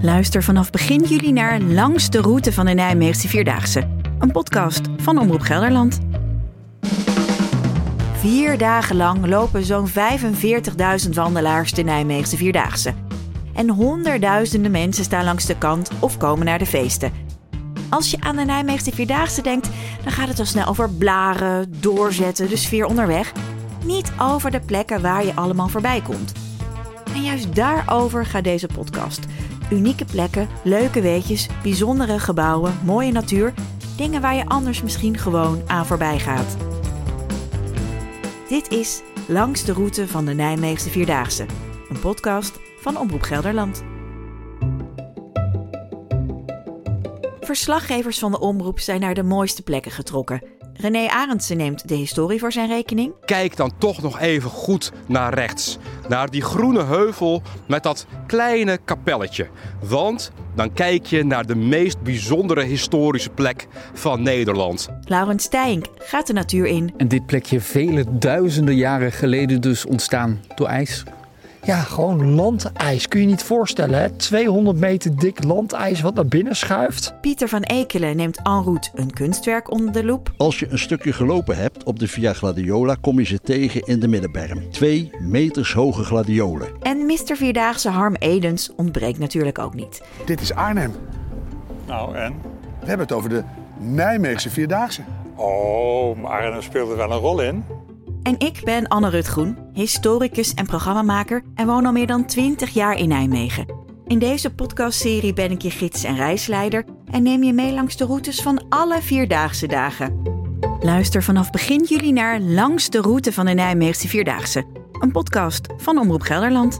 Luister vanaf begin juli naar Langs de route van de Nijmeegse Vierdaagse. Een podcast van Omroep Gelderland. Vier dagen lang lopen zo'n 45.000 wandelaars de Nijmeegse Vierdaagse. En honderdduizenden mensen staan langs de kant of komen naar de feesten. Als je aan de Nijmeegse Vierdaagse denkt, dan gaat het al snel over blaren, doorzetten, de sfeer onderweg. Niet over de plekken waar je allemaal voorbij komt. En juist daarover gaat deze podcast. Unieke plekken, leuke weetjes, bijzondere gebouwen, mooie natuur. Dingen waar je anders misschien gewoon aan voorbij gaat. Dit is Langs de route van de Nijmeegse Vierdaagse. Een podcast van Omroep Gelderland. Verslaggevers van de omroep zijn naar de mooiste plekken getrokken. René Arendsen neemt de historie voor zijn rekening. Kijk dan toch nog even goed naar rechts. Naar die groene heuvel met dat kleine kapelletje. Want dan kijk je naar de meest bijzondere historische plek van Nederland. Laurens Stijnk gaat de natuur in. En dit plekje vele duizenden jaren geleden dus ontstaan door ijs. Ja, gewoon landijs. Kun je niet voorstellen, hè? 200 meter dik landijs wat naar binnen schuift. Pieter van Ekelen neemt en route een kunstwerk onder de loep. Als je een stukje gelopen hebt op de Via Gladiola, kom je ze tegen in de middenberm. Twee meters hoge gladiolen. En Mr. Vierdaagse Harm Edens ontbreekt natuurlijk ook niet. Dit is Arnhem. Nou, en? We hebben het over de Nijmeegse Vierdaagse. Oh, maar Arnhem speelt er wel een rol in. En ik ben Anne Rutgroen, historicus en programmamaker en woon al meer dan 20 jaar in Nijmegen. In deze podcastserie ben ik je gids en reisleider en neem je mee langs de routes van alle Vierdaagse dagen. Luister vanaf begin juli naar Langs de route van de Nijmeegse Vierdaagse, een podcast van Omroep Gelderland.